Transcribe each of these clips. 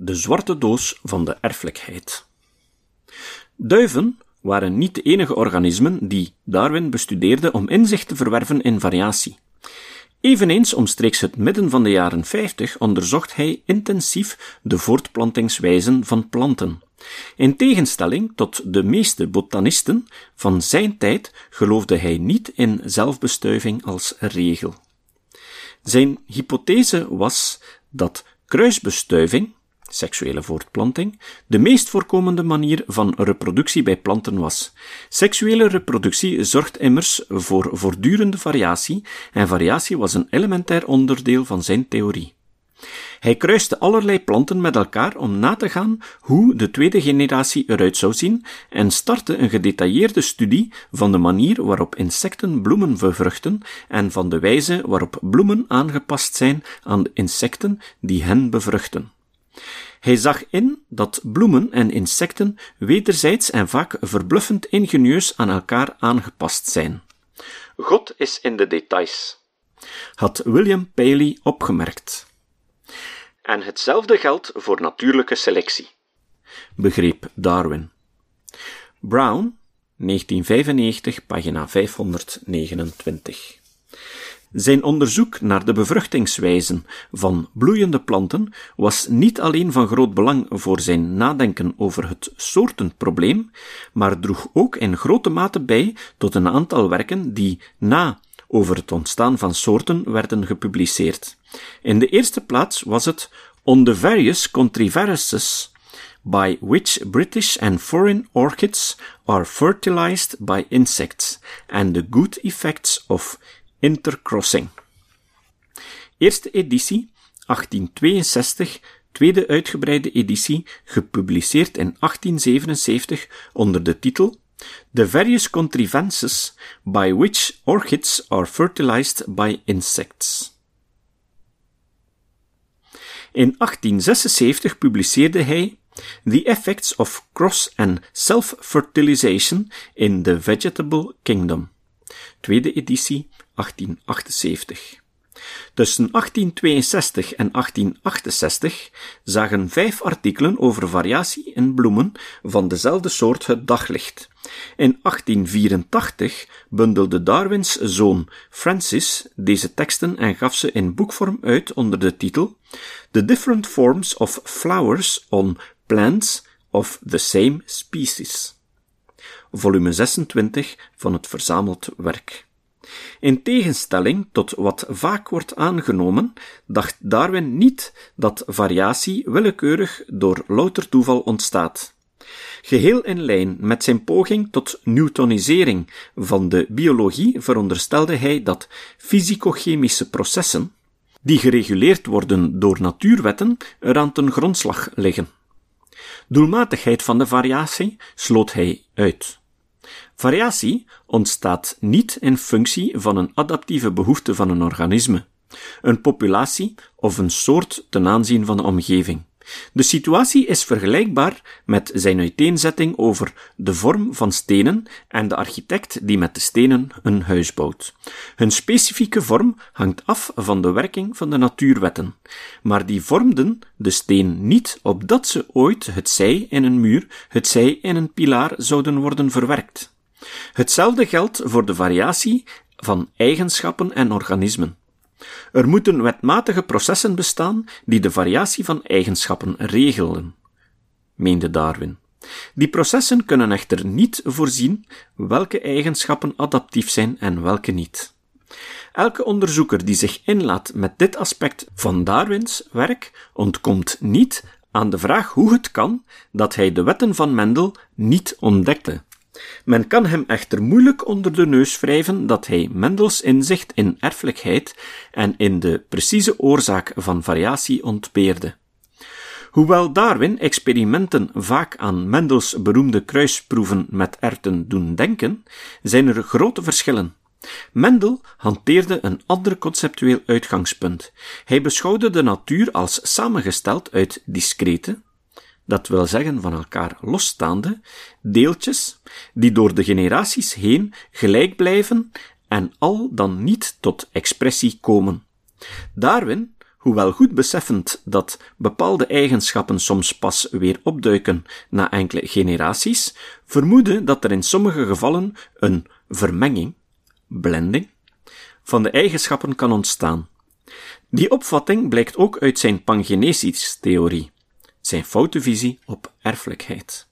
de zwarte doos van de erfelijkheid. Duiven waren niet de enige organismen die Darwin bestudeerde om inzicht te verwerven in variatie. Eveneens omstreeks het midden van de jaren 50 onderzocht hij intensief de voortplantingswijzen van planten. In tegenstelling tot de meeste botanisten van zijn tijd geloofde hij niet in zelfbestuiving als regel. Zijn hypothese was dat kruisbestuiving, seksuele voortplanting, de meest voorkomende manier van reproductie bij planten was. Seksuele reproductie zorgt immers voor voortdurende variatie en variatie was een elementair onderdeel van zijn theorie. Hij kruiste allerlei planten met elkaar om na te gaan hoe de tweede generatie eruit zou zien en startte een gedetailleerde studie van de manier waarop insecten bloemen bevruchten en van de wijze waarop bloemen aangepast zijn aan de insecten die hen bevruchten. Hij zag in dat bloemen en insecten wederzijds en vaak verbluffend ingenieus aan elkaar aangepast zijn. God is in de details, had William Paley opgemerkt. En hetzelfde geldt voor natuurlijke selectie, begreep Darwin. Brown, 1995, pagina 529. Zijn onderzoek naar de bevruchtingswijzen van bloeiende planten was niet alleen van groot belang voor zijn nadenken over het soortenprobleem, maar droeg ook in grote mate bij tot een aantal werken die na over het ontstaan van soorten werden gepubliceerd. In de eerste plaats was het On the Various Contriviruses by which British and foreign orchids are fertilized by insects and the good effects of intercrossing. Eerste editie 1862, tweede uitgebreide editie, gepubliceerd in 1877 onder de titel The various contrivances by which orchids are fertilized by insects. In 1876 publiceerde hij The Effects of Cross and Self-Fertilization in the Vegetable Kingdom, tweede editie 1878. Tussen 1862 en 1868 zagen vijf artikelen over variatie in bloemen van dezelfde soort het daglicht. In 1884 bundelde Darwins zoon Francis deze teksten en gaf ze in boekvorm uit onder de titel The Different Forms of Flowers on Plants of the Same Species. Volume 26 van het verzameld werk. In tegenstelling tot wat vaak wordt aangenomen, dacht Darwin niet dat variatie willekeurig door louter toeval ontstaat. Geheel in lijn met zijn poging tot Newtonisering van de biologie veronderstelde hij dat fysicochemische processen, die gereguleerd worden door natuurwetten, eraan ten grondslag liggen. Doelmatigheid van de variatie sloot hij uit. Variatie ontstaat niet in functie van een adaptieve behoefte van een organisme, een populatie of een soort ten aanzien van de omgeving. De situatie is vergelijkbaar met zijn uiteenzetting over de vorm van stenen en de architect die met de stenen een huis bouwt. Hun specifieke vorm hangt af van de werking van de natuurwetten, maar die vormden de steen niet opdat ze ooit het zij in een muur, het zij in een pilaar zouden worden verwerkt. Hetzelfde geldt voor de variatie van eigenschappen en organismen. Er moeten wetmatige processen bestaan die de variatie van eigenschappen regelen, meende Darwin. Die processen kunnen echter niet voorzien welke eigenschappen adaptief zijn en welke niet. Elke onderzoeker die zich inlaat met dit aspect van Darwins werk ontkomt niet aan de vraag hoe het kan dat hij de wetten van Mendel niet ontdekte. Men kan hem echter moeilijk onder de neus wrijven dat hij Mendels inzicht in erfelijkheid en in de precieze oorzaak van variatie ontbeerde. Hoewel Darwin experimenten vaak aan Mendels beroemde kruisproeven met erten doen denken, zijn er grote verschillen. Mendel hanteerde een ander conceptueel uitgangspunt. Hij beschouwde de natuur als samengesteld uit discrete, dat wil zeggen van elkaar losstaande, deeltjes die door de generaties heen gelijk blijven en al dan niet tot expressie komen. Darwin hoewel goed beseffend dat bepaalde eigenschappen soms pas weer opduiken na enkele generaties, vermoeden dat er in sommige gevallen een vermenging, blending, van de eigenschappen kan ontstaan. Die opvatting blijkt ook uit zijn pangenesis-theorie, zijn foute visie op erfelijkheid.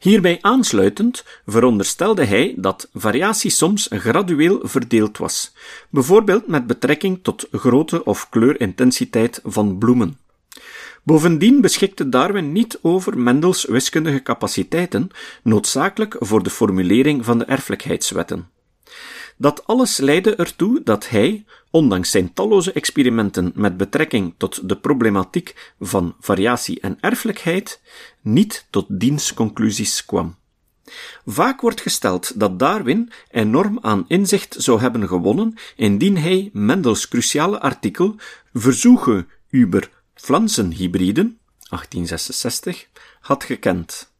Hierbij aansluitend veronderstelde hij dat variatie soms gradueel verdeeld was, bijvoorbeeld met betrekking tot grootte of kleurintensiteit van bloemen. Bovendien beschikte Darwin niet over Mendels wiskundige capaciteiten, noodzakelijk voor de formulering van de erfelijkheidswetten. Dat alles leidde ertoe dat hij, ondanks zijn talloze experimenten met betrekking tot de problematiek van variatie en erfelijkheid, niet tot diens conclusies kwam. Vaak wordt gesteld dat Darwin enorm aan inzicht zou hebben gewonnen indien hij Mendels cruciale artikel Versuche über Pflanzenhybriden 1866 had gekend.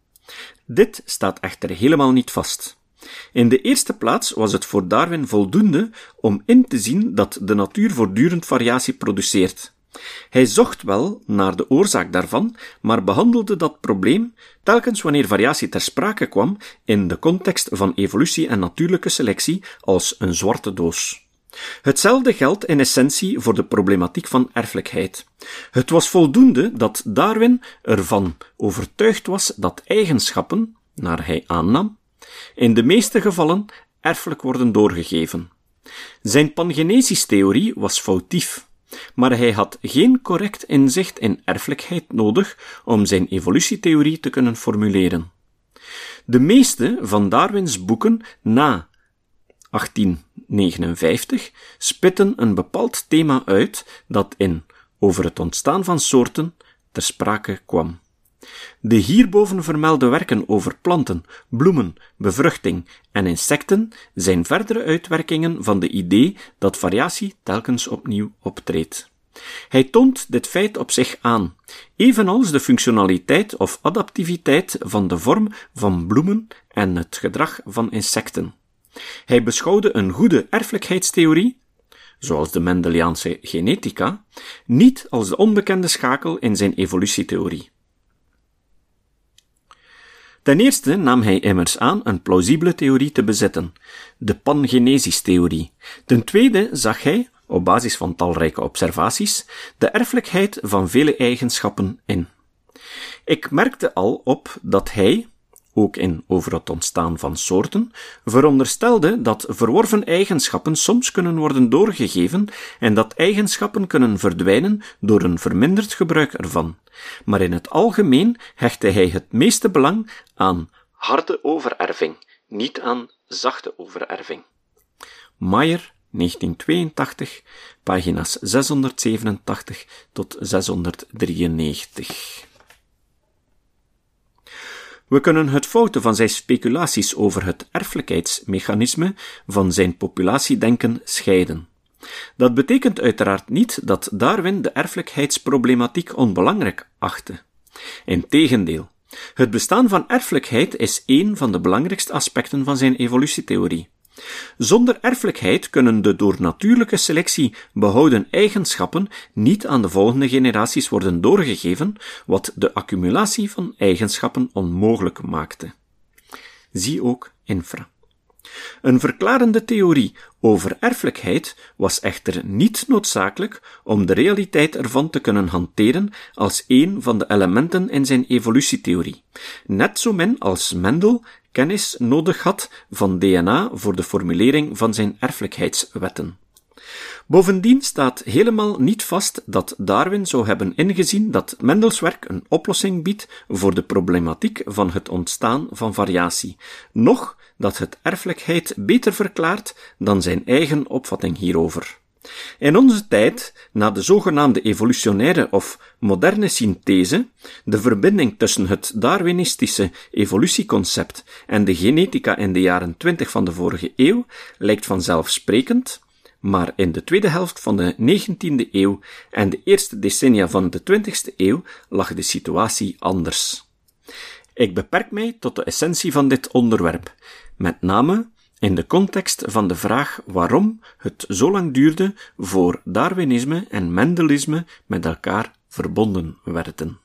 Dit staat echter helemaal niet vast. In de eerste plaats was het voor Darwin voldoende om in te zien dat de natuur voortdurend variatie produceert. Hij zocht wel naar de oorzaak daarvan, maar behandelde dat probleem telkens wanneer variatie ter sprake kwam in de context van evolutie en natuurlijke selectie als een zwarte doos. Hetzelfde geldt in essentie voor de problematiek van erfelijkheid. Het was voldoende dat Darwin ervan overtuigd was dat eigenschappen, naar hij aannam, in de meeste gevallen erfelijk worden doorgegeven. Zijn pangenesis-theorie was foutief, maar hij had geen correct inzicht in erfelijkheid nodig om zijn evolutietheorie te kunnen formuleren. De meeste van Darwins boeken na 1859 spitten een bepaald thema uit dat in Over het ontstaan van soorten ter sprake kwam. De hierboven vermelde werken over planten, bloemen, bevruchting en insecten zijn verdere uitwerkingen van de idee dat variatie telkens opnieuw optreedt. Hij toont dit feit op zich aan, evenals de functionaliteit of adaptiviteit van de vorm van bloemen en het gedrag van insecten. Hij beschouwde een goede erfelijkheidstheorie, zoals de Mendeliaanse genetica, niet als de onbekende schakel in zijn evolutietheorie. Ten eerste nam hij immers aan een plausibele theorie te bezetten, de pangenesis-theorie. Ten tweede zag hij, op basis van talrijke observaties, de erfelijkheid van vele eigenschappen in. Ik merkte al op dat hij, ook in over het ontstaan van soorten, veronderstelde dat verworven eigenschappen soms kunnen worden doorgegeven en dat eigenschappen kunnen verdwijnen door een verminderd gebruik ervan. Maar in het algemeen hechtte hij het meeste belang aan harde overerving, niet aan zachte overerving. Mayer 1982, pagina's 687 tot 693. We kunnen het fouten van zijn speculaties over het erfelijkheidsmechanisme van zijn populatiedenken scheiden. Dat betekent uiteraard niet dat Darwin de erfelijkheidsproblematiek onbelangrijk achtte. Integendeel, het bestaan van erfelijkheid is een van de belangrijkste aspecten van zijn evolutietheorie. Zonder erfelijkheid kunnen de door natuurlijke selectie behouden eigenschappen niet aan de volgende generaties worden doorgegeven, wat de accumulatie van eigenschappen onmogelijk maakte. Zie ook infra. Een verklarende theorie over erfelijkheid was echter niet noodzakelijk om de realiteit ervan te kunnen hanteren als een van de elementen in zijn evolutietheorie, net zo min als Mendel kennis nodig had van DNA voor de formulering van zijn erfelijkheidswetten. Bovendien staat helemaal niet vast dat Darwin zou hebben ingezien dat Mendels werk een oplossing biedt voor de problematiek van het ontstaan van variatie, noch dat het erfelijkheid beter verklaart dan zijn eigen opvatting hierover. In onze tijd, na de zogenaamde evolutionaire of moderne synthese, de verbinding tussen het Darwinistische evolutieconcept en de genetica in de jaren twintig van de vorige eeuw, lijkt vanzelfsprekend, maar in de tweede helft van de 19e eeuw en de eerste decennia van de 20e eeuw lag de situatie anders. Ik beperk mij tot de essentie van dit onderwerp, met name in de context van de vraag waarom het zo lang duurde voor Darwinisme en Mendelisme met elkaar verbonden werden.